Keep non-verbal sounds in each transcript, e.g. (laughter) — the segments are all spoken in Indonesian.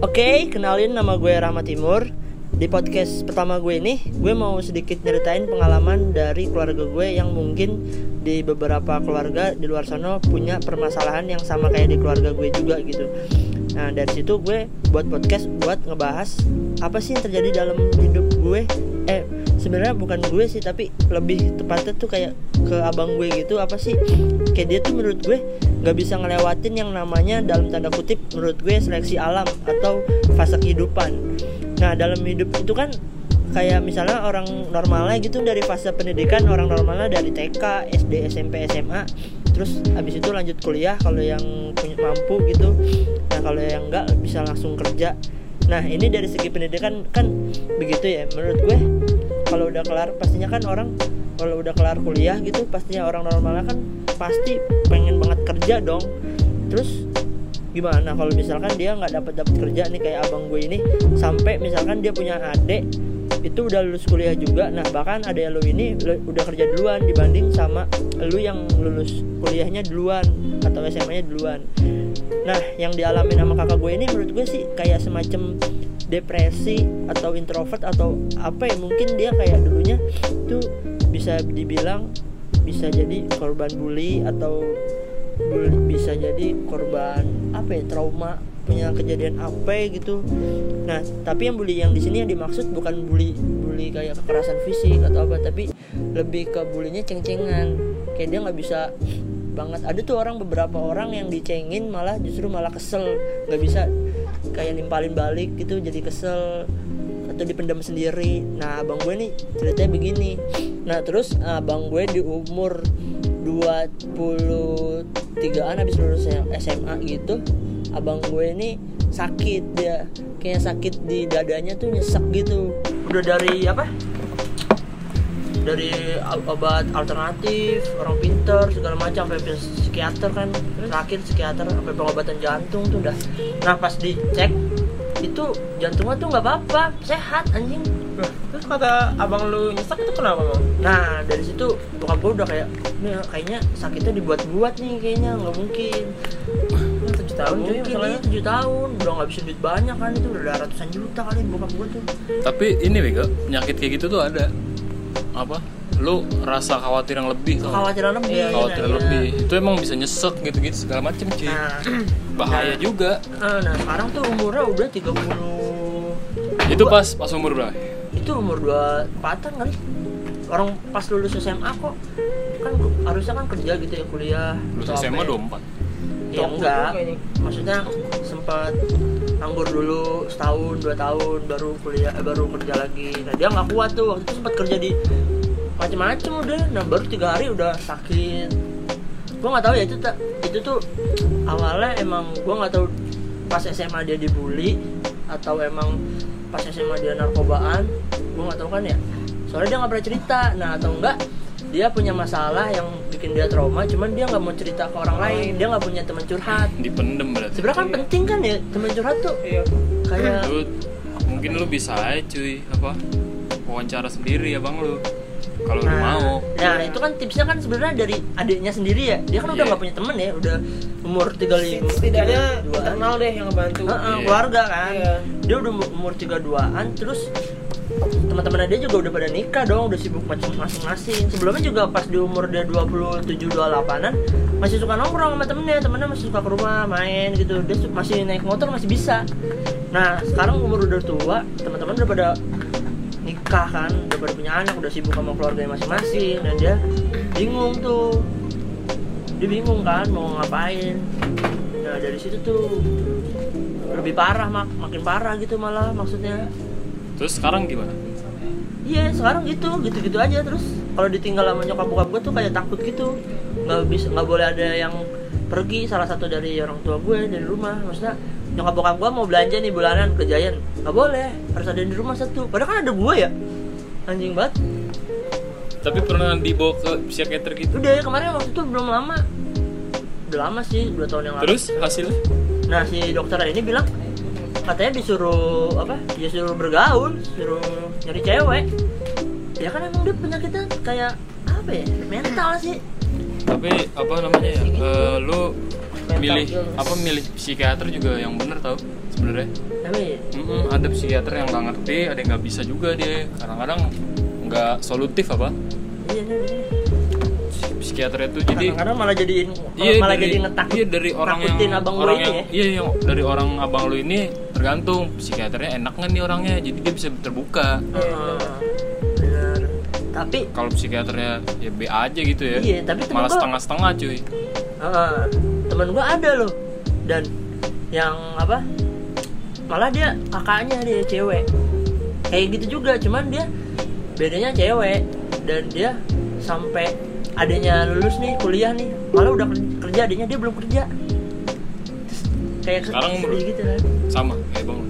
Oke, kenalin nama gue Rahmat Timur. Di podcast pertama gue ini, gue mau sedikit nyeritain pengalaman dari keluarga gue yang mungkin di beberapa keluarga di luar sana punya permasalahan yang sama kayak di keluarga gue juga gitu. Nah, dari situ gue buat podcast buat ngebahas apa sih yang terjadi dalam hidup gue. Sebenarnya bukan gue sih, tapi lebih tepatnya tuh kayak ke abang gue gitu. Apa sih? Kayak dia tuh menurut gue nggak bisa ngelewatin yang namanya dalam tanda kutip menurut gue seleksi alam atau fase kehidupan. Nah dalam hidup itu kan kayak misalnya orang normalnya gitu dari fase pendidikan orang normalnya dari TK, SD, SMP, SMA terus habis itu lanjut kuliah kalau yang punya mampu gitu nah kalau yang enggak bisa langsung kerja nah ini dari segi pendidikan kan begitu ya menurut gue kalau udah kelar pastinya kan orang kalau udah kelar kuliah gitu pastinya orang normalnya kan pasti pengen banget kerja dong. Terus gimana kalau misalkan dia nggak dapat dapat kerja nih kayak abang gue ini sampai misalkan dia punya adik itu udah lulus kuliah juga. Nah bahkan ada lu ini udah kerja duluan dibanding sama lu yang lulus kuliahnya duluan atau SMA nya duluan. Nah yang dialami sama kakak gue ini menurut gue sih kayak semacam depresi atau introvert atau apa ya mungkin dia kayak dulunya tuh bisa dibilang bisa jadi korban bully atau bisa jadi korban apa ya trauma punya kejadian apa gitu. Nah tapi yang bully yang di sini yang dimaksud bukan bully bully kayak kekerasan fisik atau apa tapi lebih ke bulinya ceng-cengan. Kayak dia nggak bisa banget. Ada tuh orang beberapa orang yang dicengin malah justru malah kesel. Nggak bisa kayak nimpalin balik gitu jadi kesel atau dipendam sendiri. Nah abang gue nih ceritanya begini. Nah terus abang gue di umur 23an habis lulus SMA gitu abang gue ini sakit dia kayak sakit di dadanya tuh nyesek gitu. Udah dari apa dari obat alternatif orang pinter segala macam sampai psikiater kan. Terakhir psikiater sampai pengobatan jantung tuh udah. Nah pas dicek itu jantungnya tuh nggak apa-apa sehat anjing. Terus kata abang lu nyesek itu kenapa bang? nah dari situ bokap gue udah kayak nih kayaknya sakitnya dibuat-buat nih kayaknya nggak mungkin. Tujuh tahun cuy masalahnya. iya, tujuh tahun. Udah nggak bisa duit banyak kan itu udah ratusan juta kali bokap gue tuh. Tapi ini Bego, penyakit kayak gitu tuh ada apa? Lu rasa khawatir yang lebih nggak? kekhawatiran lebih Iya, Khawatir nah, yang iya. lebih. Itu emang bisa nyesek gitu-gitu segala macem cuy. nah, (clears throat) Bahaya nah. juga. eh, nah sekarang tuh umurnya udah 30 Itu pas pas umur berapa? itu umur dua empatan kali orang pas lulus SMA kok kan harusnya kan kerja gitu ya kuliah Lulus SMA ya. 24. ya Tua enggak maksudnya sempat nganggur dulu setahun dua tahun baru kuliah eh, baru kerja lagi. Nah dia nggak kuat tuh waktu itu sempat kerja di macam-macam udah. Nah baru tiga hari udah sakit. Gua nggak tahu ya itu itu tuh awalnya emang gua nggak tahu pas SMA dia dibully atau emang pas SMA dia narkobaan. Gua nggak tahu kan ya. Soalnya dia nggak pernah cerita. Nah atau enggak dia punya masalah yang bikin dia trauma cuman dia nggak mau cerita ke orang lain dia nggak punya teman curhat Dipendem berarti. sebenarnya kan penting kan ya teman curhat tuh Iya. kayak Lu mungkin lu bisa aja cuy apa? Wawancara sendiri ya Bang lu. Kalau lu mau. nah itu kan tipsnya kan sebenarnya dari adiknya sendiri ya dia kan udah Iya. nggak punya temen ya udah umur 35 Setidaknya 32-an. internal deh yang ngebantu. Heeh, Iya. keluarga kan Iya. dia udah umur 32an terus teman-teman dia juga udah pada nikah dong udah sibuk macam masing-masing. Sebelumnya juga pas di umur dia 27 28an masih suka nongkrong sama temennya. Temennya masih suka ke rumah main gitu. Dia masih naik motor masih bisa. Nah sekarang umur udah tua teman-teman udah pada nikah kan udah pada punya anak udah sibuk sama keluarganya masing-masing. Dan dia bingung tuh. Dia bingung kan mau ngapain. Nah dari situ tuh lebih parah mak makin parah gitu malah maksudnya Terus sekarang gimana? iya sekarang gitu gitu gitu aja. Terus kalau ditinggal sama nyokap bokap gue tuh kayak takut gitu. Nggak bisa nggak boleh ada yang pergi salah satu dari orang tua gue dari rumah. Maksudnya nyokap bokap gue mau belanja nih bulanan ke Giant. Nggak boleh harus ada di rumah satu. Padahal kan ada gue ya. Anjing banget. Tapi pernah dibawa ke psikiater gitu? udah ya kemarin waktu itu belum lama. Udah lama sih dua tahun yang lalu. Terus hasilnya? Nah si dokter ini bilang katanya disuruh apa? Disuruh bergaul, suruh nyari cewek. Ya kan emang dia penyakitnya kayak apa ya? Mental sih. Tapi apa namanya ya? Eh, lu Mental milih illness. apa milih psikiater juga yang bener tau sebenarnya Tapi Mm-mm, ada psikiater yang nggak ngerti ada yang nggak bisa juga dia kadang-kadang nggak solutif apa iya nih. psikiater itu jadi Kadang-kadang malah jadiin Iya malah dari, jadi ngetakut. iya dari orang yang abang lu orang ini yang ya. iya yang dari orang abang lu ini tergantung psikiaternya enak nggak nih orangnya jadi dia bisa terbuka. Heeh. Bener. Tapi kalau psikiaternya ya B aja gitu ya. Iya, tapi temen malah gua- setengah-setengah cuy. Heeh. temen gua ada loh. Dan yang apa malah dia kakaknya dia cewek. Kayak gitu juga cuman dia bedanya cewek. Dan dia sampai adanya lulus nih kuliah nih malah udah kerja adanya dia belum kerja kayak Sekarang umur? gitu. kan sama kayak bang.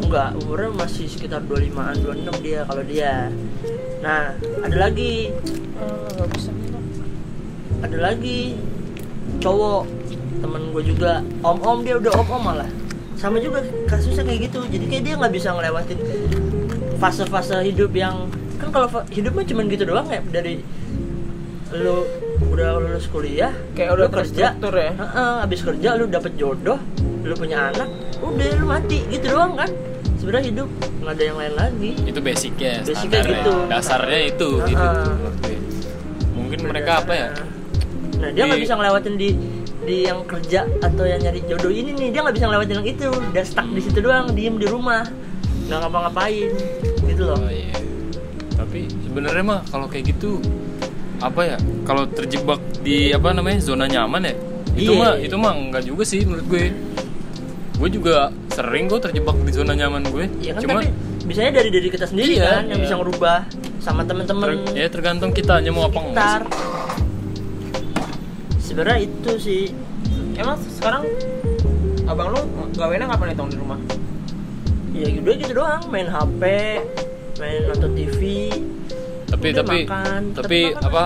Enggak umurnya masih sekitar 25an 26 dia kalau dia. Nah ada lagi. Bisa ada lagi cowok temen gue juga. Om om dia udah om om malah. Sama juga kasusnya kayak gitu jadi kayak dia nggak bisa ngelewatin fase-fase hidup yang kan kalau fa- hidup mah cuman gitu doang ya dari lu udah lulus kuliah Kayak udah lu kerja. ya? Heeh, abis kerja lu dapet jodoh lu punya anak udah lu mati gitu doang kan? Sebenarnya hidup nggak ada yang lain lagi. Itu basicnya Basicnya gitu. dasarnya itu gitu. Menurut gue. mungkin mereka apa ya? Nah dia nggak Di- bisa ngelewatin di di yang kerja atau yang nyari jodoh ini nih. Dia nggak bisa ngelewatin yang itu. Dia stuck di situ doang diem di rumah. Nggak ngapa-ngapain gitu loh. Oh iya. Tapi sebenarnya mah kalau kayak gitu apa ya? Kalau terjebak di apa namanya zona nyaman ya? Itu Iya. mah itu mah enggak juga sih menurut gue. Gue juga sering kok terjebak di zona nyaman gue. ya kan Cuma tapi bisanya dari diri kita sendiri Iya, kan yang iya. bisa ngerubah sama temen-temen ter- ya tergantung kita hanya mau apa enggak sebenarnya itu sih Emang sekarang abang lu gawainya ngapain nih tong di rumah? ya udah gitu doang main HP main nonton TV Tapi Udah tapi makan, tapi tapi apa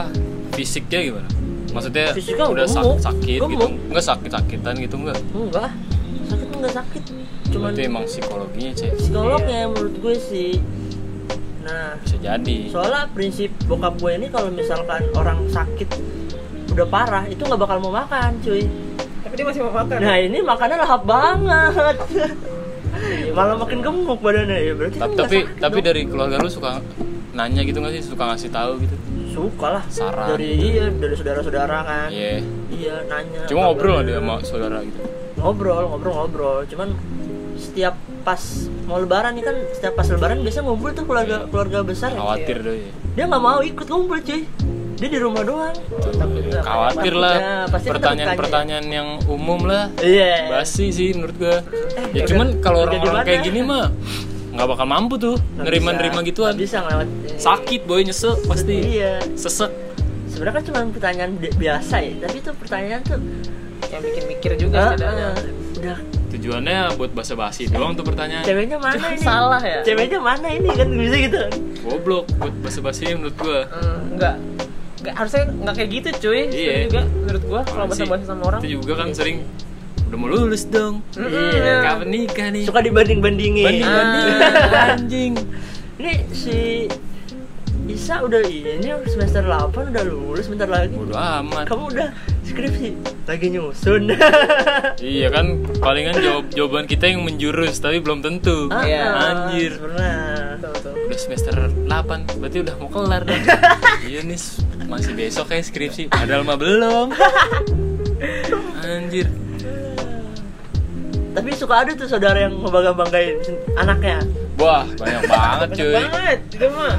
fisiknya gimana? Maksudnya Fisiknya udah sak- gemuk, sakit gitu. Enggak sakit-sakitan gitu enggak? enggak sakit enggak sakit cuman Berarti emang psikologinya, Cek. psikolognya menurut gue sih nah Bisa jadi. soalnya prinsip bokap gue ini kalau misalkan orang sakit udah parah itu nggak bakal mau makan cuy Tapi dia masih mau makan. nah ini makannya lahap banget malah makin gemuk badannya ya berarti tapi tapi, sakit tapi dong. dari keluarga lu suka nanya gitu nggak sih? Suka ngasih tahu gitu? Suka lah. Saran. dari iya dari saudara-saudara kan. Iya. Iya nanya. Cuma ngobrol kabarnya. dia sama saudara gitu? Ngobrol ngobrol ngobrol. Cuman setiap pas mau lebaran nih kan setiap pas lebaran biasanya ngumpul tuh keluarga keluarga besar ya. khawatir deh ya. dia nggak mau ikut ngumpul cuy. Dia di rumah doang. Takutnya- khawatir takutnya- lah pertanyaan-pertanyaan yang umum lah. Iya. Basi sih menurut gua. Ya udah- cuman kalau orang-orang kayak gini mah nggak bakal mampu tuh Nggak nerima-nerima bisa. gituan Nggak bisa ngelewat sakit boy nyesek pasti iya sesek sebenarnya kan cuma pertanyaan bi- biasa ya tapi itu pertanyaan tuh Yang bikin mikir juga setidaknya. ah, udah tujuannya buat basa-basi doang tuh pertanyaan ceweknya mana ini Salah ya? ceweknya mana ini kan bisa gitu goblok buat basa-basi menurut gua Eh, enggak. Enggak harusnya enggak kayak gitu, cuy. Iya. Juga menurut gua kalau sih? bahasa-bahasa sama orang. itu juga kan sering udah mau lulus dong. Iya. kapan nikah nih? Suka dibanding bandingin banding banding Ah. anjing. Ini si Isa udah ini semester 8 udah lulus bentar lagi. Bodo amat. Kamu udah skripsi? Lagi nyusun. (laughs) Iya kan palingan jawab jawaban kita yang menjurus tapi belum tentu. Ah, Iya. anjir. Pernah udah semester 8 berarti udah mau kelar dong. (laughs) Iya nih masih besok kayak skripsi padahal mah belum. (laughs) Anjir tapi suka ada tuh saudara yang ngebangga banggain anaknya wah banyak banget Banyak cuy banget itu mah.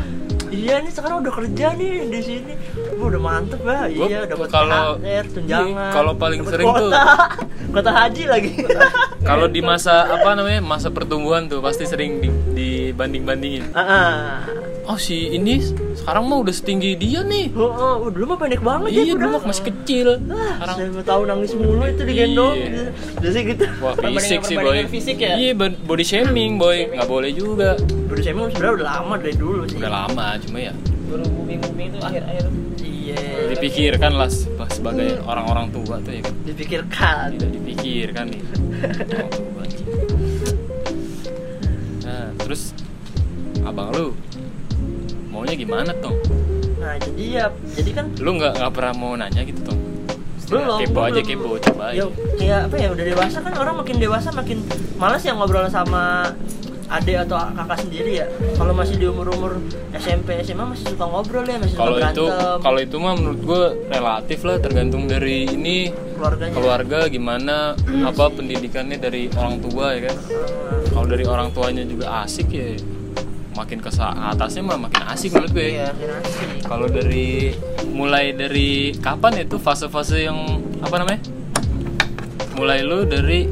iya nih sekarang udah kerja nih di sini Wah, udah mantep ya Gua iya dapat kalau- THR tunjangan kalau paling sering tuh- kuota. (laughs) kota haji lagi (laughs) kalau di masa apa namanya masa pertumbuhan tuh pasti sering di, dibanding bandingin Ah, ah. Oh si ini sekarang mah udah setinggi dia nih. Oh, oh, oh, dulu mah pendek banget iya ya dulu udah. mah masih kecil. Ah, sekarang saya mau tahu nangis mulu itu digendong Iya. gitu. Biasanya gitu. Wah fisik sih boy. fisik ya? iya body shaming boy. Nggak boleh juga. Body shaming sebenarnya udah lama dari dulu sih. Udah lama cuma ya. Baru booming-booming itu akhir-akhir. Iya. Dipikirkan lah se- sebagai orang-orang tua tuh ya. Kan Dipikirkan. Tidak dipikirkan nih. (laughs) Orang tua anjing. nah terus abang lu maunya gimana tong Nah jadi ya Jadi kan lu nggak nggak pernah mau nanya gitu tong belum kepo aja belum- kepo coba aja. Ya, kayak apa ya udah dewasa kan orang makin dewasa makin males ya ngobrol sama adik atau kakak sendiri ya. Kalau masih di umur umur SMP SMA masih suka ngobrol ya masih kalau itu kalau itu mah menurut gue relatif lah tergantung dari ini keluarganya. keluarga gimana apa pendidikannya dari orang tua ya kan? Kalau dari orang tuanya juga asik ya makin ke atasnya mah makin asik menurut gue. Iya. makin asik. Kalau dari mulai dari kapan itu fase-fase yang apa namanya? Mulai lu dari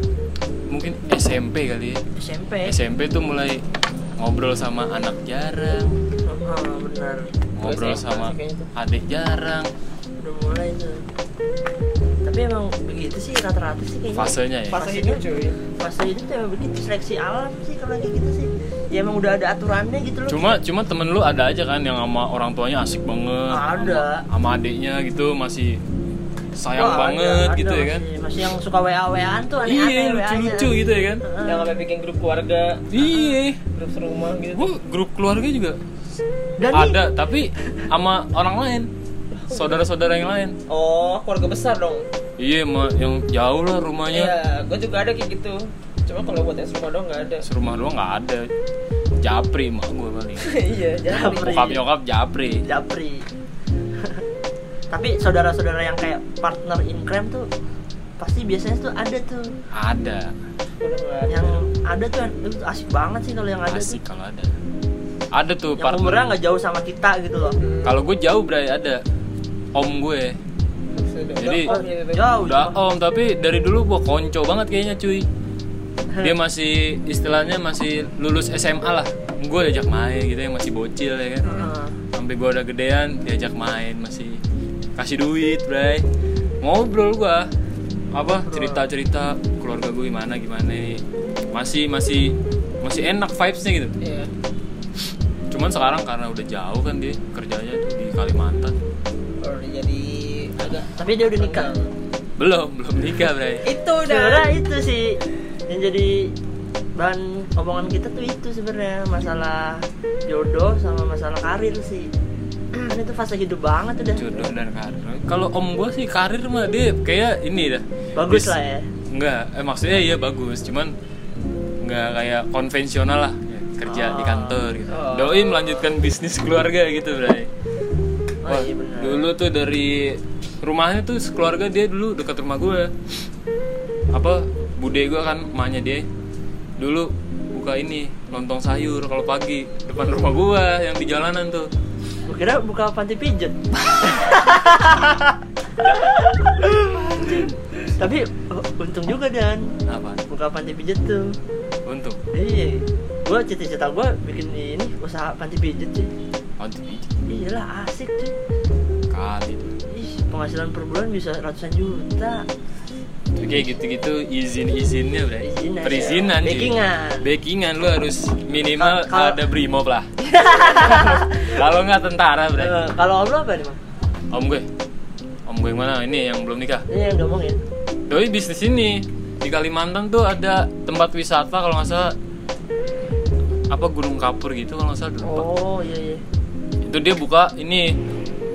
mungkin SMP kali ya? SMP SMP tuh mulai ngobrol sama anak jarang. Oh, benar. Ngobrol SMA sama adik jarang. Udah mulai tuh tapi emang begitu sih rata-rata sih kayaknya. Fasenya ya? Fase hidup cuy. fase tuh emang begitu seleksi alam sih kalau kayak gitu sih. Ya emang udah ada aturannya gitu loh. Cuma cuma temen lu ada aja kan yang sama orang tuanya asik banget. Ada. sama, sama adiknya gitu masih sayang ada, banget ada gitu ya kan? masih, masih yang suka wa waan tuh iya aneh-aneh lucu-lucu gitu ya kan? Yang sampai bikin grup keluarga, iya. Grup serumah gitu. gua grup keluarga juga? Dan nih, ada tapi sama orang lain. Saudara-saudara yang lain. Oh, keluarga besar dong. Iya ma yang jauh lah rumahnya. Iya, gue juga ada kayak gitu. Cuma kalau buat yang serumah doang nggak ada. serumah doang nggak ada. Japri mak gue paling iya. Japri. bokap nyokap japri. Japri. (laughs) Tapi saudara-saudara yang kayak partner in crime tuh pasti biasanya tuh ada tuh. Ada. Yang ada tuh itu asik banget sih kalau yang ada asik tuh kalau ada. Ada tuh yang umurnya partner nggak jauh sama kita gitu loh. Kalau gue jauh bray ada. Om gue Jadi- jauh udah om tapi dari dulu gue konco banget kayaknya cuy. Dia masih istilahnya masih lulus SMA lah. Gue diajak main gitu yang masih bocil ya kan? Sampai gue udah gedean diajak main masih kasih duit bray. Ngobrol gue apa cerita cerita keluarga gue gimana gimana. Masih masih masih enak vibesnya gitu. Iya. cuman sekarang karena udah jauh kan dia kerjanya tuh di Kalimantan agak tapi dia udah nikah. Belum belum nikah bray. Itu udah. Sebenarnya itu sih yang jadi bahan omongan kita tuh itu sebenarnya masalah jodoh sama masalah karir sih. Kan (clears throat) itu fase hidup banget udah. Jodoh dan karir. Kalau om gue sih karir mah dia kayak ini dah. Bagus Bis- lah ya. Enggak eh, maksudnya iya bagus cuman enggak kayak konvensional lah. Kerja di Oh. kantor gitu. Oh. doi melanjutkan bisnis (laughs) keluarga gitu oh, iya dulu tuh dari rumahnya tuh keluarga dia dulu dekat rumah gue apa bude gue kan emaknya dia dulu buka ini lontong sayur kalau pagi depan rumah gue yang di jalanan tuh Gue kira buka panti pijet. (laughs) Tapi oh, untung juga dan apa buka panti pijet tuh. untuk Iya. Gue cita-cita gue bikin ini usaha panti pijet sih. Oh, di- Iyalah asik tuh. kali tuh Ih, penghasilan per bulan bisa ratusan juta. kayak gitu-gitu izin-izinnya bro Izin perizinan. Backingan. backingan lu harus minimal Kal- ada brimob lah (laughs) kalau nggak tentara bro Eh, kalau om lo apa nih, Bang? om gue om gue yang mana ini yang belum nikah Ini yang ngomongin. doi bisnis ini di Kalimantan tuh ada tempat wisata kalau nggak salah apa Gunung Kapur gitu kalau nggak salah dulu. Oh, iya iya. Itu dia buka ini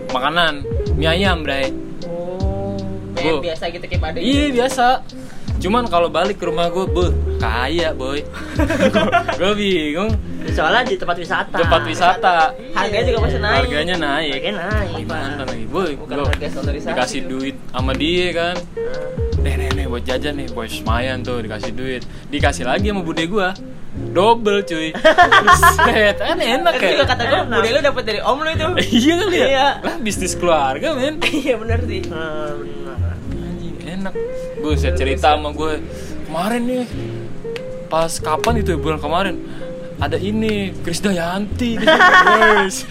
makanan mie ayam bray Oh. kayak biasa gitu kayak pada Iya biasa. Cuman kalau balik ke rumah gue, beh kaya boy. (laughs) gue bingung. Soalnya di tempat wisata. Tempat wisata. Harganya juga pasti naik. Harganya naik. Harganya naik, Gimana lagi boy? Bukan Gua harga standarisasi. dikasih duit sama dia kan. Nah. Nih nih nih buat jajan nih, boy semayan tuh dikasih duit. Dikasih lagi sama bude gue. Double cuy. (laughs) Buset, kan enak ya. kata gue, bude lu dapet dari om lu itu. (laughs) Iya kali ya. Iya. Lah bisnis keluarga men. (laughs) Iya bener sih. Anjing enak gue saya cerita sama gue kemarin nih pas kapan itu ya, bulan kemarin ada ini Krisdayanti Wes.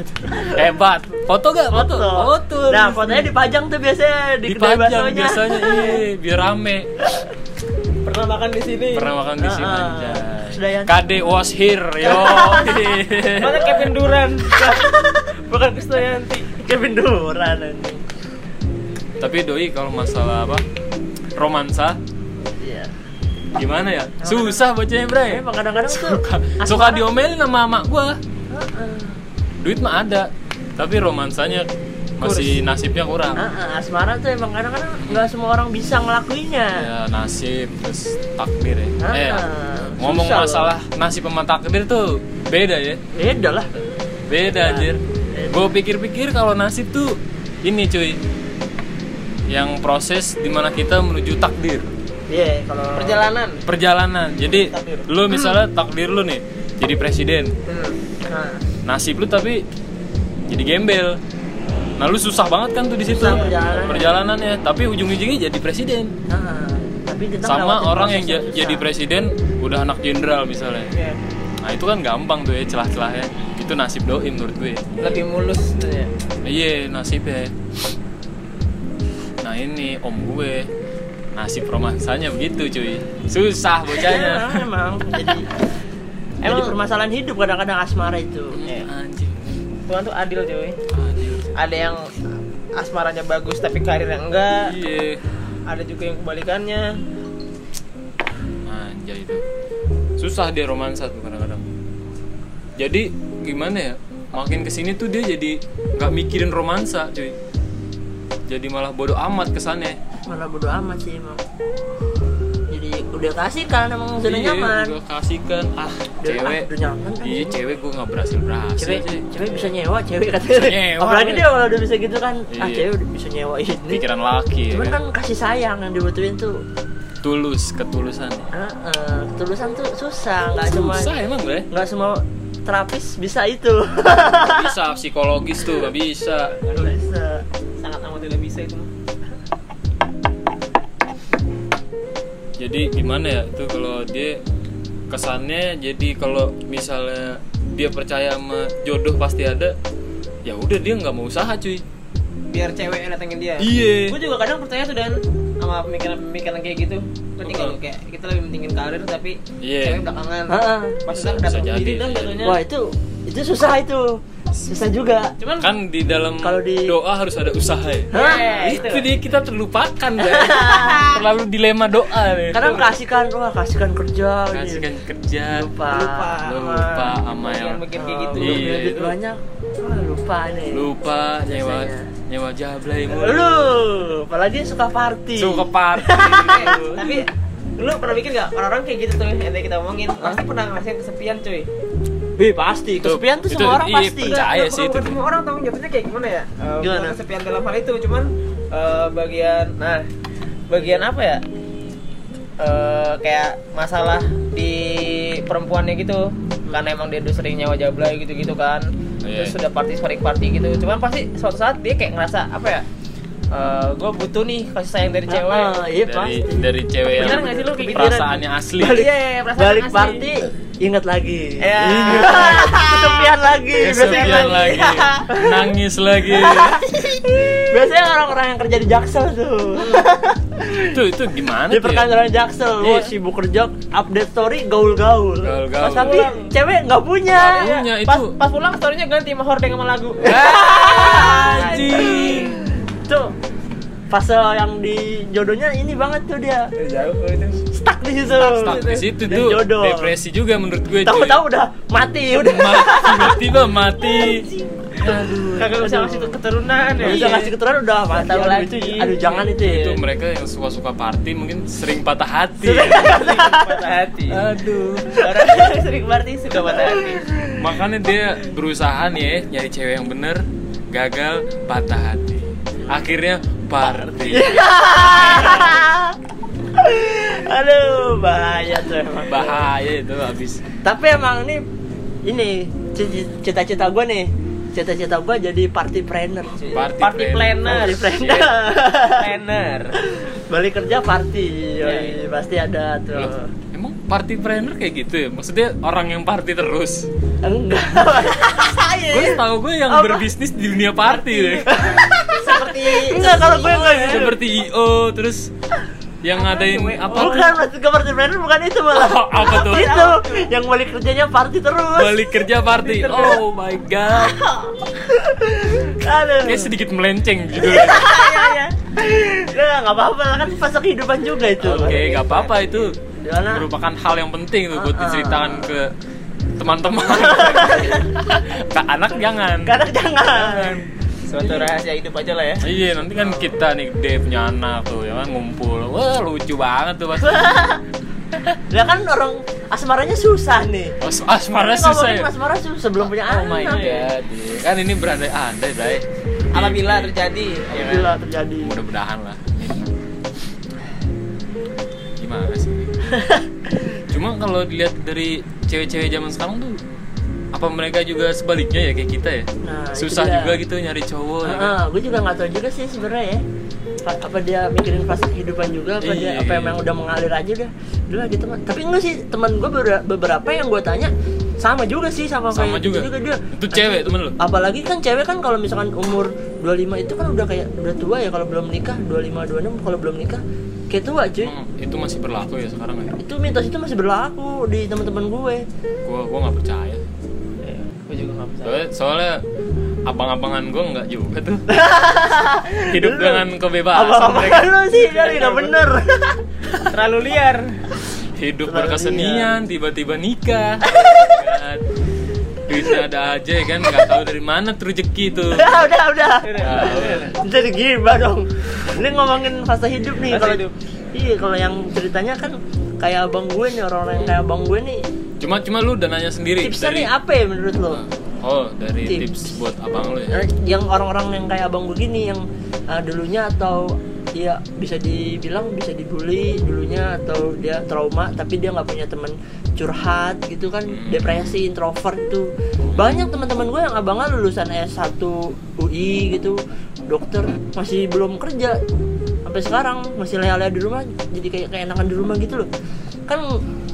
hebat foto gak foto foto Nah, fotonya dipajang tuh biasanya di dipajang biasanya iya biar rame Pernah makan di sini. pernah makan di sini Ah, anjay Krisdayanti. Kade was here yo (laughs) Mana Kevin Duran. (laughs) Bukan Krisdayanti. Kevin Duran anjing. tapi doi kalau masalah apa romansa Iya. gimana ya susah bacanya bray Emang kadang-kadang tuh suka suka diomelin sama mak gua duit mah ada tapi romansanya masih nasibnya kurang. Ah, ah, asmara tuh emang kadang-kadang nggak semua orang bisa ngelakuinnya. Ya nasib terus takdir ya. Ah, eh ngomong susah loh. masalah nasib sama takdir tuh beda ya. Beda lah. Beda Ya, anjir. Gue pikir-pikir kalau nasib tuh ini cuy. Yang proses di mana kita menuju takdir. Iya kalau perjalanan. Perjalanan. Jadi Takdir. lu misalnya takdir lu nih jadi presiden. Hmm. Nah, nasib lu tapi jadi gembel nah lu susah banget kan tuh di situ. Susah perjalanannya. perjalanannya tapi ujung-ujungnya jadi presiden. Nah, tapi kita sama orang yang susah. jadi presiden udah anak jenderal misalnya. Iya. nah itu kan gampang tuh ya celah-celahnya. Itu nasib doi menurut gue. Lebih mulus tuh ya. Iya nasibnya. Nah ini om gue. Nasib romansanya begitu cuy. Susah bocahnya. Iya, emang. Jadi (laughs) jadi Emang- permasalahan hidup kadang-kadang asmara itu. Iya. anjing. Tuhan tuh adil cuy. Anjir. Ada yang asmaranya bagus tapi karirnya enggak. Iya. Ada juga yang kebalikannya. Anjay itu susah dia romansa tuh kadang-kadang. Jadi gimana ya? Makin ke sini tuh dia jadi nggak mikirin romansa cuy. Jadi malah bodoh amat kesannya. Mana bodo amat sih emang udah kasih kan emang sudah Iya, nyaman. udah kasihkan ah Udah- cewek. ah, udah nyaman kan. Iya cewek gue nggak berhasil berhasil cewek sih. cewek bisa nyewa cewek katanya. Bisa nyewa, apalagi ya. dia kalau udah bisa gitu kan ah Iya. cewek udah bisa nyewa ini. Pikiran laki ya cuman kan? kan kasih sayang yang dibutuhin tuh. Tulus ketulusan. Ah, ah, ketulusan tuh susah nggak cuma susah emang gue nggak semua terapis bisa itu. Bisa psikologis tuh Nggak bisa jadi gimana ya itu kalau dia kesannya jadi kalau misalnya dia percaya sama jodoh pasti ada ya udah dia nggak mau usaha cuy. Biar cewek yang datengin dia. Iya. Gue juga kadang percaya tuh dan sama pemikiran-pemikiran kayak gitu. Ngerti nggak lu kayak kita lebih mentingin karir tapi Iya. cewek belakangan. Pas Bisa- datang jadi, jatuhnya. Wah itu itu susah itu susah juga. Cuman kan di dalam Kalau di- doa harus ada usaha ya. Hah? itu dia kita terlupakan ya (laughs) terlalu dilema doa nih kadang kasihkan wah kasihkan kerja ini. kasihkan kerja. Lupa. Lupa. Lupa sama yang yang bikin kayak gitu. Iya, itu. banyak. Wah lupa nih lupa nyewa nyewa jablay mulu lu apalagi suka party. Suka party. (laughs) Eh, tapi lu pernah mikir gak orang-orang kayak gitu tuh yang tadi kita omongin. Pasti pernah ngerasain kesepian cuy Wih pasti Itu- kesepian tuh itu- semua orang iya, pasti percaya. Sih itu. semua orang tahu jatuhnya kayak gimana ya Eh, Gimana? kesepian dalam hal itu cuman eh, bagian nah bagian apa ya Eh, kayak masalah di perempuannya gitu karena emang dia udah sering nyawa jablay gitu-gitu kan Iya. terus sudah party sparring party gitu cuman pasti suatu saat dia kayak ngerasa apa ya gue butuh nih kasih sayang dari cewek. Ah, iya dari pasti. dari cewek yang nggak sih lu kayak perasaannya asli. Balik- Iya, perasaan balik asli. party ingat lagi. Iya. Lagi. kesepian lagi. Kesepian biasanya lagi. Nangis lagi. (laughs) Biasanya orang-orang yang kerja di jaksel tuh. (laughs) Itu itu gimana di ya? perkantoran jaksel Iya. wah sibuk kerja update story gaul-gaul. Pas tapi cewek nggak punya. Nggak punya, pas itu. pas pulang storynya ganti sama hordeng sama lagu. (laughs) Anjing tuh fase yang di jodohnya ini banget tuh dia. Jauh itu. Stuck di situ. Stuck di situ Dan tuh. Jodoh depresi juga menurut gue tahu-tahu udah mati udah. mati tiba-tiba mati. Aduh. Kagak bisa ngasih keturunan ya. Bisa ngasih keturunan udah mati tahu aduh, lagi. itu aduh jangan itu ya. itu mereka yang suka-suka party mungkin sering patah hati. Patah hati. Aduh. Orang yang sering party suka patah hati. Makanya dia berusaha nih ya nyari cewek yang bener gagal patah hati akhirnya party. (laughs) Aduh bahaya tuh emang. Bahaya itu habis. Tapi emang ini ini ci- cita-cita gue nih cita-cita gue jadi party planner cuy. Party party planner. planner Party planner. planner. (laughs) Balik kerja party yoi, Iya. pasti ada tuh. Loh, emang party planner kayak gitu ya? Maksudnya orang yang party terus? Enggak. (laughs) Gue tahu gue yang Apa? berbisnis di dunia party deh enggak kalau gue enggak gitu seperti io terus yang ngadain apa tuh? bukan maksud gue party planner bukan itu malah. Oh, apa tuh? itu yang balik kerjanya party terus. Balik kerja party oh my god. (laughs) Aduh. Kayak sedikit melenceng judulnya iya iya Nah, nggak apa-apa lah kan fase kehidupan juga itu. Oke nggak apa-apa itu. Gimana? merupakan hal yang penting tuh buat Ah, ah. diceritakan ke teman-teman. (laughs) Ke anak jangan. Kadang jangan suatu rahasia hidup aja lah ya Iya nanti kan kita nih dia punya anak tuh ya kan ngumpul Wah lucu banget tuh pasti Ya (laughs) kan orang asmaranya susah nih. As asmara susah ya asmara susah sebelum punya Oh my anak. god iya. Kan ini berandai-andai Bray apabila terjadi ya kan? Gila terjadi. Mudah-mudahan lah Gimana sih (laughs) Cuma kalau dilihat dari cewek-cewek zaman sekarang tuh apa mereka juga sebaliknya ya kayak kita ya Nah, susah dia. juga gitu nyari cowok ya kan? gue juga nggak tahu juga sih sebenarnya ya. Pa- Apa dia mikirin fase kehidupan juga apa dia Iya. apa emang udah mengalir aja udah. Udah gitu mah. Tapi enggak sih teman gue beberapa yang gue tanya sama juga sih sama, sama kayak juga. gitu dia. itu cewek temen lu Apalagi kan cewek kan kalau misalkan umur 25 itu kan udah kayak udah tua ya kalau belum nikah 25 26 kalau belum nikah kayak tua cuy. Emang itu masih berlaku ya sekarang ya Itu mitos itu masih berlaku di teman-teman gue. gua gua nggak percaya soalnya, soalnya abang-abangan gua nggak juga tuh (laughs) hidup Lu- dengan kebebasan Apa-apa mereka lu sih kali udah bener. terlalu liar hidup Terlalu berkesenian tiba-tiba nikah (laughs) kan. duitnya ada aja ya kan nggak tahu dari mana tuh rezeki tuh (laughs) udah, udah, udah. Jadi gibah dong. Ini ngomongin fase hidup nih. Kalau. Iya, kalau yang ceritanya kan kayak abang gue nih orang-orang yang kayak abang gue nih. cuma cuma lu udah nanya sendiri Tipsnya dari nih apa ya menurut lo? Oh dari Tips. tips buat abang lu ya Eh, Yang orang-orang yang kayak abang gue gini yang eh, dulunya atau ya bisa dibilang bisa dibully dulunya atau dia trauma tapi dia nggak punya teman curhat gitu kan Hmm. depresi introvert itu banyak teman-teman gue yang abangnya lulusan S1 UI gitu dokter masih belum kerja sampai sekarang masih leha-leha di rumah jadi kayak keenakan di rumah gitu loh kan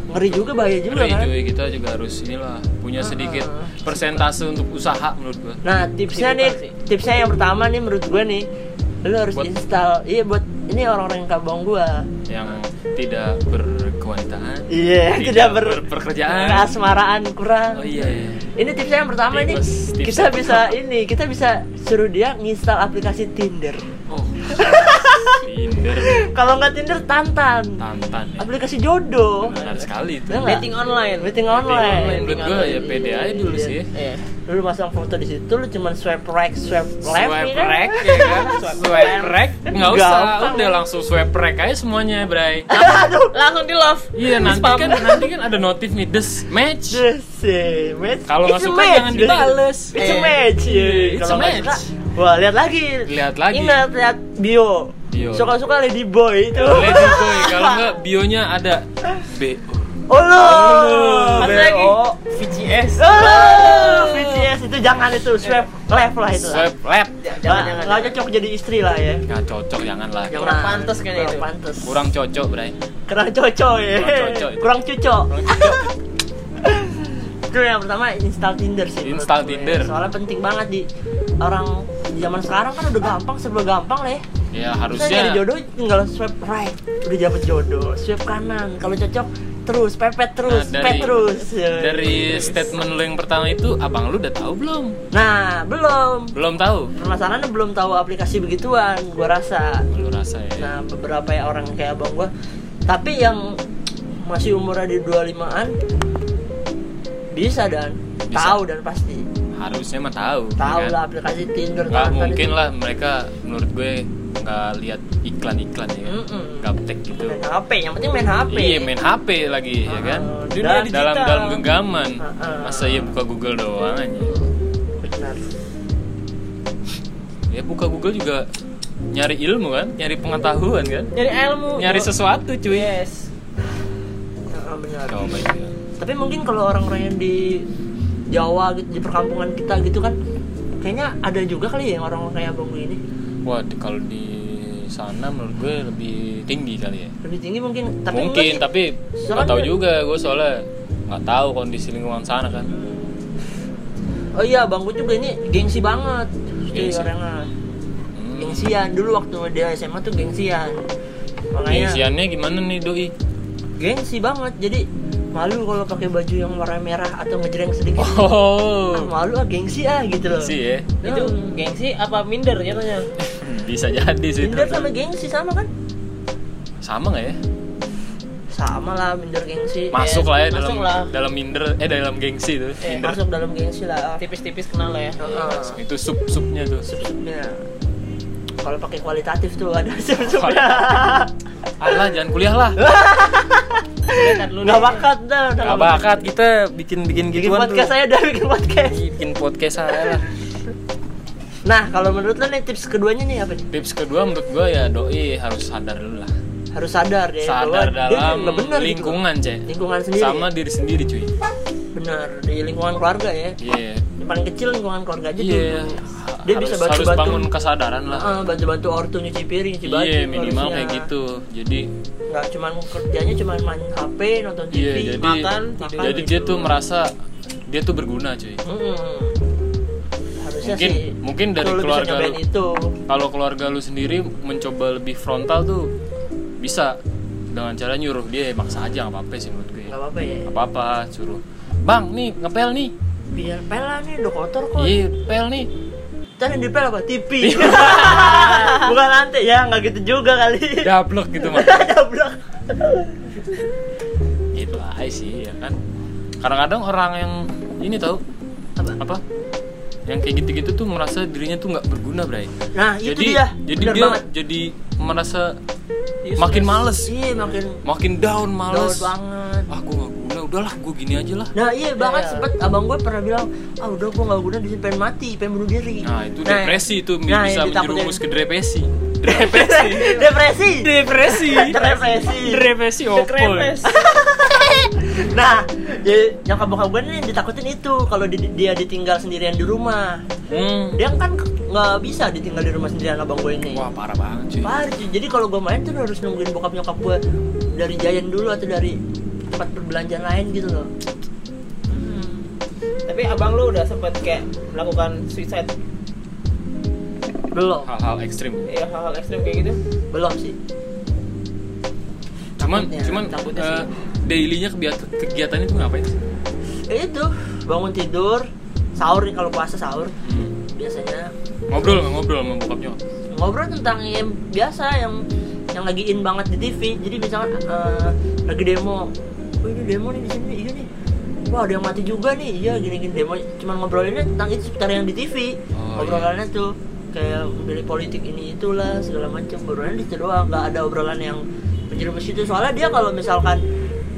ngeri juga bahaya juga Ngeri, kan cuy, kita juga harus inilah punya sedikit Ah. persentase untuk usaha menurut gua Nah tipsnya nih, tipsnya yang pertama nih menurut gue nih, lu harus Buat- install. Iya buat ini orang-orang yang kabong gue. yang tidak berkewanitaan Iya, tidak ber berpekerjaan keasmaraan kurang. oh iya, iya. Ini tipsnya yang pertama nih, kita bisa ini, kita bisa suruh dia nginstal aplikasi Tinder. oh (laughs) Tinder Kalau nggak Tinder, Tantan. tantan ya. Aplikasi jodoh. benar sekali itu Ya nggak? dating online Dating online. menurut Dating gua ya online. pede aja dulu Iya. sih iya Lu masang foto di situ, lu cuma swipe right, swipe left, swipe ya right (laughs) ya kan swipe right nggak usah Gampang. udah langsung swipe right aja semuanya Bray (laughs) Aduh, langsung di love iya nanti Spam. kan nanti kan ada notif nih des match Desi, match. Kalau nggak suka match. jangan dibales. It's a match. Iya, iya. it's Kalau a match. suka, wah lihat lagi. Lihat lagi. Ingat lihat bio. Bio. Suka-suka lady boy itu. Lady boy kalau (laughs) nggak bionya ada B Oh lo. Ada lagi BO. VGS Oh, VCS itu jangan itu swipe left lah itu. swipe left Jangan, Jangan, jangan, cocok jadi istri lah ya. nggak cocok jangan lah. Kurang pantas kayaknya Kurang itu. pantas. kurang cocok Bray Kurang cocok ya. Kurang cocok. Kurang cocok. (laughs) Itu yang pertama install Tinder sih. Install. Tinder. Soalnya penting banget di orang zaman sekarang kan udah gampang serba gampang lah ya. ya harusnya jodoh tinggal swipe right, udah dapet jodoh. Swipe kanan, kalau cocok terus, pepet terus, Nah, pet terus. dari statement lu yang pertama itu abang lu udah tahu belum Nah, belum. belum tahu Permasalahannya belum tahu aplikasi begituan, gua rasa. lu rasa ya Nah, beberapa ya orang kayak abang gua. Tapi yang masih umurnya di 25-an bisa dan Bisa. tahu dan pasti. harusnya mah tahu Tahu ya kan? lah aplikasi Tinder nggak mungkin itu. lah mereka menurut gue nggak lihat iklan-iklan ya kan Mm-mm. gaptek gitu Main HP, yang penting main HP. iya main HP lagi ya kan Ah, Dunia dan- digital. dalam dalam genggaman Ah, ah. masa ya buka Google doang aja Benar. ya buka Google juga nyari ilmu kan nyari pengetahuan kan nyari ilmu nyari sesuatu cuy yes benar. itu Tapi mungkin kalau orang-orang yang di Jawa gitu, di perkampungan kita gitu kan kayaknya ada juga kali ya yang orang kayak abang gue ini wah kalau di sana menurut gue lebih tinggi kali ya lebih tinggi mungkin tapi mungkin sih. tapi nggak tahu juga gue soalnya nggak tahu kondisi lingkungan sana kan (laughs) oh iya bang gue juga ini gengsi banget Gengsi. orangnya Hmm. gengsian dulu waktu dia SMA tuh gengsian makanya Gengsiannya gimana nih doi gengsi banget jadi malu kalau pakai baju yang warna merah atau ngejreng sedikit. Oh. Ah, malu ah gengsi ah gitu loh. Sih ya? Itu gengsi apa minder jatuhnya (laughs) bisa jadi sih Tinder sama gengsi sama kan? Sama nggak ya? Sama lah minder gengsi. Masuk lah ya masuk dalam lah. dalam minder eh dalam gengsi tuh Eh, minder. masuk dalam gengsi lah. Tipis-tipis kenal lah ya. Heeh. itu sup supnya tuh. Sub-subnya. kalau pakai kualitatif tuh ada (laughs) sub-subnya alah jangan kuliah lah (laughs) nggak bakat dah nggak bakat kita bikin bikin bikin gituan podcast tuh. saya udah bikin podcast. Bikin podcast saya lah. Nah kalau menurut lo nih tips keduanya nih apa nih? Tips kedua menurut gua ya doi harus sadar dulu lah. Harus sadar ya sadar dalam bener gitu. lingkungan cek. Lingkungan sendiri. Sama diri sendiri cuy. Benar di lingkungan keluarga ya. Iya. Yang paling kecil lingkungan keluarga aja iya. dulu. Dia harus, bisa harus bantu-bantu. bangun kesadaran lah. Heeh, bantu-bantu ortu nyuci piring nyuci baju iya minimal harusnya. kayak gitu. Jadi nggak cuman kerjanya cuman main HP nonton TV iya jadi makan, makan, jadi dia tuh merasa dia tuh berguna cuy. Mm-mm. harusnya mungkin sih mungkin dari keluarga lu itu. kalau keluarga lu sendiri mencoba lebih frontal tuh bisa. Dengan cara nyuruh dia "Ya, maksa aja nggak apa-apa sih menurut gue. Nggak apa-apa ya. Nggak apa-apa suruh bang nih ngepel nih. Biar pela nih udah kotor kok. Iya pel nih Ntar yang dipel apa? TV (laughs) Bukan lantai. Ya, nggak gitu juga kali. Dablek gitu mah (laughs) Dablek gitu aja sih ya kan. Kadang-kadang orang yang ini tahu Apa? apa? Yang kayak gitu-gitu tuh merasa dirinya tuh nggak berguna bray. Nah itu jadi dia. jadi Bener dia banget. jadi merasa Useless. makin males. Iya makin makin down males. down banget. Ah gak guna udahlah gue gini aja lah. Nah iya banget Iya. sempet abang gue pernah bilang Ah udah gue gak guna di sini pengen mati, pengen bunuh diri. Nah itu depresi itu nah, bisa menjerumus ke depresi. Depresi? (laughs) Depresi. Depresi? (laughs) Depresi. Depresi. (laughs) Nah ya, nyokap bokap gue nih ditakutin itu Kalau di- dia ditinggal sendirian di rumah. Hmm. Dia kan nggak bisa ditinggal di rumah sendirian abang gue ini. Wah parah banget cuy. Parah cuy. Jadi kalau gue main tuh harus nungguin bokap nyokap gue dari Giant dulu atau dari tempat perbelanjaan lain gitu loh. Tapi abang lu udah sempet kayak melakukan suicide? Belum, hal-hal ekstrim. Ya hal-hal ekstrim kayak gitu? Belum sih. cuman Takutnya, cuman takutnya eh, sih. dailynya kegiatan kegiatannya tuh ngapain sih? Ya itu bangun tidur, sahur kalau puasa sahur. Hmm. biasanya. Ngobrol nggak? Ngobrol sama bokapnya ngobrol tentang yang biasa yang yang lagi in banget di TV. Jadi misalkan eh, lagi demo, oh ini demo nih di sini, iya nih. Wah ada yang mati juga nih, iya gini-gini demo. Cuman ngobrolinnya tentang itu seputar yang di TV. Oh, Obrolannya tuh kayak milih politik ini itulah segala macam. Obrolannya itu doang, nggak ada obrolan yang menjerumus itu. Soalnya dia kalau misalkan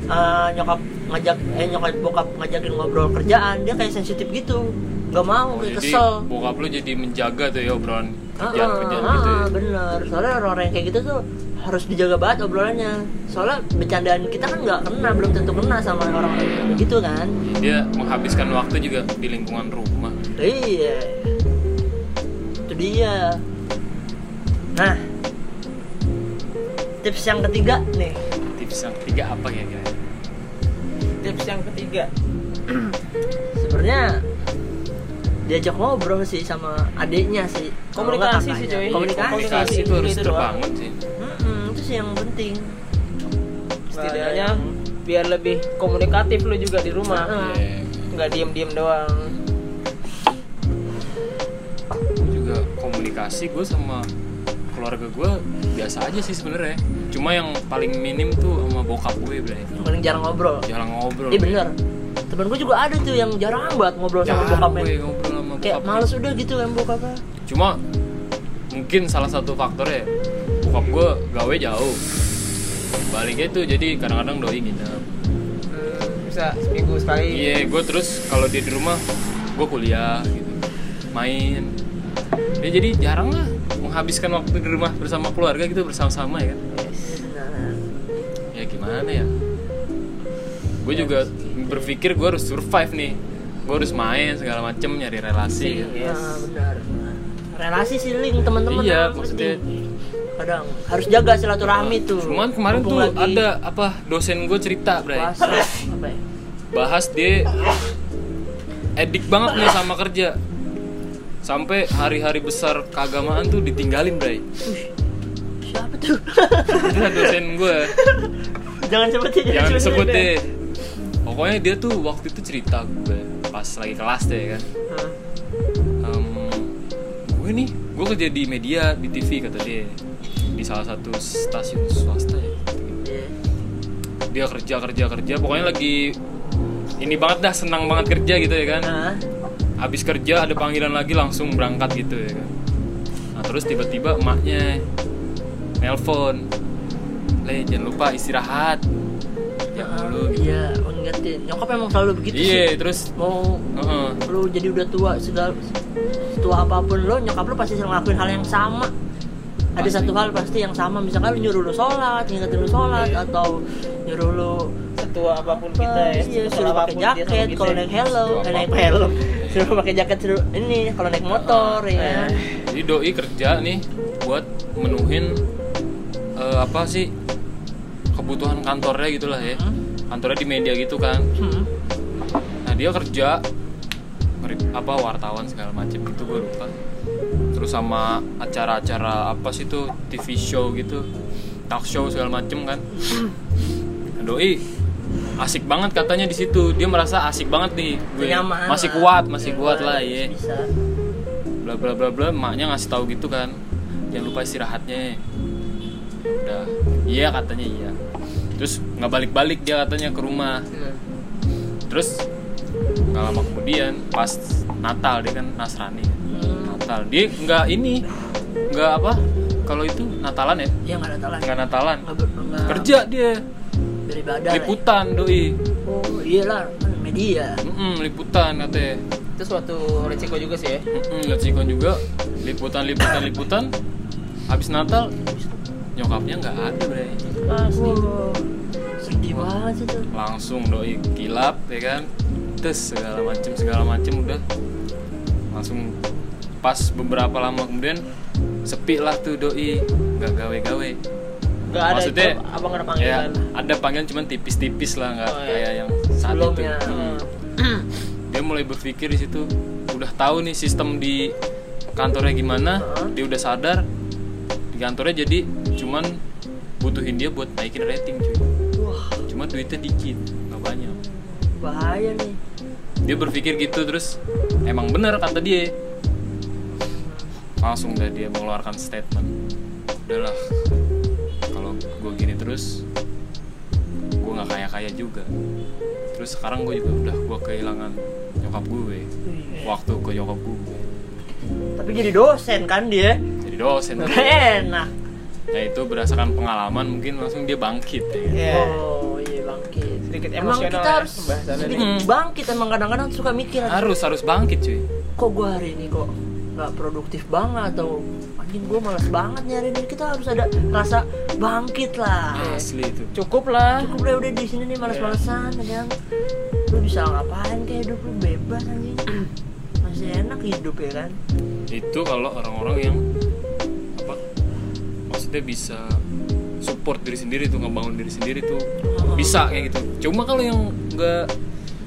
eh, nyokap ngajak, eh nyokap bokap ngajakin ngobrol kerjaan, dia kayak sensitif gitu, nggak mau, Oh, kayak jadi kesel. bokap lu jadi menjaga tuh ya obrolan kerjaan Ah, kerjaan ah, gitu ya ah, bener soalnya orang-orang yang kayak gitu tuh harus dijaga banget obrolannya. Soalnya bercandaan kita kan nggak kena belum tentu kena sama orang-orang yang kayak gitu kan. Dia menghabiskan waktu juga di lingkungan rumah. Iya. Itu dia. Nah tips yang ketiga nih. Tips yang ketiga apa kira-kira? Tips yang ketiga. (clears throat) Sebenarnya diajak ngobrol sih sama adiknya sih. Komunikasi sih, coy. komunikasi, komunikasi itu harus terbangun sih sih yang penting. Setidaknya biar lebih komunikatif lu juga di rumah. Iya. nggak diem diem doang. Gua juga komunikasi gue sama keluarga gue biasa aja sih sebenarnya. Cuma yang paling minim tuh sama bokap gue bre. Paling jarang ngobrol. Jarang ngobrol. Iya bener. Temen gue juga ada tuh yang jarang banget ngobrol sama jarang bokapnya. gue ngobrol sama Kayak bokap males udah gitu kan bokapnya. Cuma mungkin salah satu faktor ya bokap gue gawe jauh. Baliknya tuh jadi kadang-kadang doi gitu Hmm, bisa seminggu sekali. Iya gue terus kalau dia di rumah gue kuliah gitu. Main. Ya jadi jarang lah menghabiskan waktu di rumah bersama keluarga gitu bersama-sama ya. Kan Nah, ya? Gimana ya gue juga berpikir gue harus survive nih. Gue harus main segala macem nyari relasi. Sih, yes. nah benar. Relasi sih link teman-teman. Iya, maksudnya- penting. Kadang. Harus jaga silaturahmi tuh. Cuman kemarin Mumpung tuh lagi. ada apa dosen gue cerita bray. Puasa, apa ya? bahas dia edik banget nih sama kerja. Sampai hari-hari besar keagamaan tuh ditinggalin bray. Siapa tuh? itu dosen gue Jangan sebutin jangan disebut deh. Pokoknya dia tuh waktu itu cerita gue pas lagi kelas deh kan. Hah. Em, gue nih gue kerja di media di TV kata dia di salah satu stasiun swasta ya? Dia kerja kerja kerja. Pokoknya lagi ini banget dah senang banget kerja gitu ya kan. Nah habis kerja ada panggilan lagi langsung berangkat gitu ya kan. Nah terus tiba-tiba emaknya nelpon le jangan lupa istirahat. Ya lu iya mengingetin nyokap emang selalu begitu iya sih. terus mau heeh. lu jadi udah tua segala tua apa pun lo nyokap lu pasti ngelakuin hal yang sama ada Pasti. satu hal pasti yang sama misalkan lu nyuruh lu sholat ngingetin lu sholat atau nyuruh lu setua apa pun kita ya iya, suruh pakai jaket kalau ya. naik helm Suruh eh, naik helm (laughs) suruh pakai jaket suruh ini kalau naik motor ya kan jadi doi kerja nih buat menuhin eh, apa sih kebutuhan kantornya gitulah ya Hmm. kantornya di media gitu kan Hmm. nah dia kerja apa wartawan segala macam gitu gue lupa terus sama acara-acara apa sih tuh TV show gitu talk show segala macem kan. Doi asik banget katanya di situ. Dia merasa asik banget nih. Gue Nyaman. masih lah. kuat masih Nyaman, kuat lah ya bla bla bla bla emaknya ngasih tahu gitu kan. Jangan lupa istirahatnya. Udah. Iya katanya iya. Terus nggak balik balik dia katanya ke rumah. Hmm. terus nggak lama kemudian pas Natal dia kan Nasrani Hmm. Natal. Dia nggak ini nggak apa kalau itu Natalan ya? Ya nggak ada talan nggak Natalan. Nggak ber- kerja dia. beribadah ya. liputan doi. Oh iyalah kan media. Mm-mm, liputan katanya itu suatu resiko juga sih ya. Mm-mm, lihat sikon juga. Liputan liputan liputan. Habis Natal nyokapnya nggak ada bre. Wow, sedih banget sih tuh. Langsung doi. Kilap ya kan? Tes segala macem segala macem udah. Langsung pas beberapa lama kemudian sepi lah tuh doi. Nggak gawe-gawe. Nggak ada Maksudnya, itu apa ada ya panggilan ada panggilan cuman tipis-tipis lah nggak Oh, iya. kayak yang saat itu. Sebelumnya. Hmm. (clears throat) dia mulai berpikir di situ udah tahu nih sistem di kantornya gimana Heeh. dia udah sadar di kantornya jadi cuman butuhin dia buat naikin rating cuy. Wah. Cuma duitnya dikit nggak banyak. Bahaya nih. Dia berpikir gitu terus emang bener kata dia langsung deh dia mengeluarkan statement. Udahlah kalau gue gini terus gue nggak kaya kaya juga. Terus sekarang gue juga udah gue kehilangan nyokap gue waktu ke nyokap gue tapi jadi dosen kan dia? Jadi dosen tapi enak. Nah itu berdasarkan pengalaman mungkin langsung dia bangkit ya. Kan? Iya. oh iya bangkit. Sedikit emang kita ya. harus sedikit nih. bangkit emang kadang-kadang suka mikir harus harus bangkit cuy. Kok gue hari ini kok nggak produktif banget atau anjing gue malas banget hari ini kita harus ada rasa bangkit lah. Asli itu. Cukup lah. Cukup deh udah di sini nih malas-malesan ya kan? Lu bisa ngapain kayak hidup lu bebas anjing? Masih enak hidup ya kan? Itu kalau orang-orang yang apa maksudnya bisa support diri sendiri tuh ngebangun diri sendiri tuh bisa kayak gitu. Cuma kalau yang nggak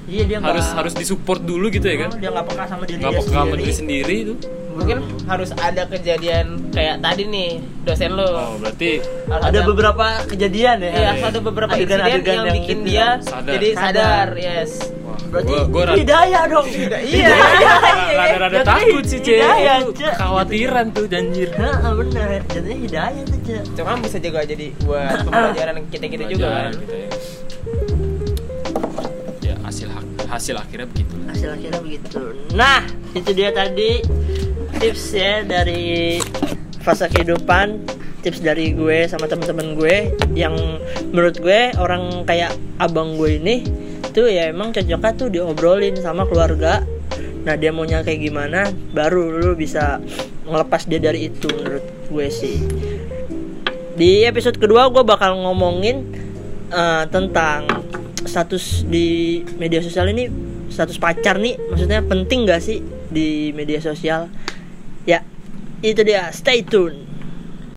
iya dia harus nggak- harus disupport dulu gitu ya kan? Oh, dia nggak peka sama diri nggak dia peka sama sendiri. diri sendiri tuh mungkin harus ada kejadian kayak tadi nih dosen lo. Oh berarti Harus ada beberapa kejadian ya? Iya harus ada beberapa insiden Adegan-adegan yang, yang bikin gitu dia Sadar. jadi Sadar. sadar yes. Wah berarti gua gua rada hidayah dong. Iya rada Jatuhnya takut sih cek kekhawatiran tuh janjir. Heeh, bener jadinya hidayah tuh Cek. cuma bisa juga jadi buat pembelajaran kita kita juga kan. gitu ya. ya hasil hasil akhirnya begitu. Hasil akhirnya begitu. Nah itu dia tadi tips ya dari fase kehidupan tips dari gue sama teman-teman gue yang menurut gue orang kayak abang gue ini tuh ya emang cocoknya tuh diobrolin sama keluarga. Nah dia maunya kayak gimana baru lu bisa ngelepas dia dari itu menurut gue sih. Di episode kedua gue bakal ngomongin eh, tentang status di media sosial ini status pacar nih maksudnya penting gak sih di media sosial itu dia. Stay tune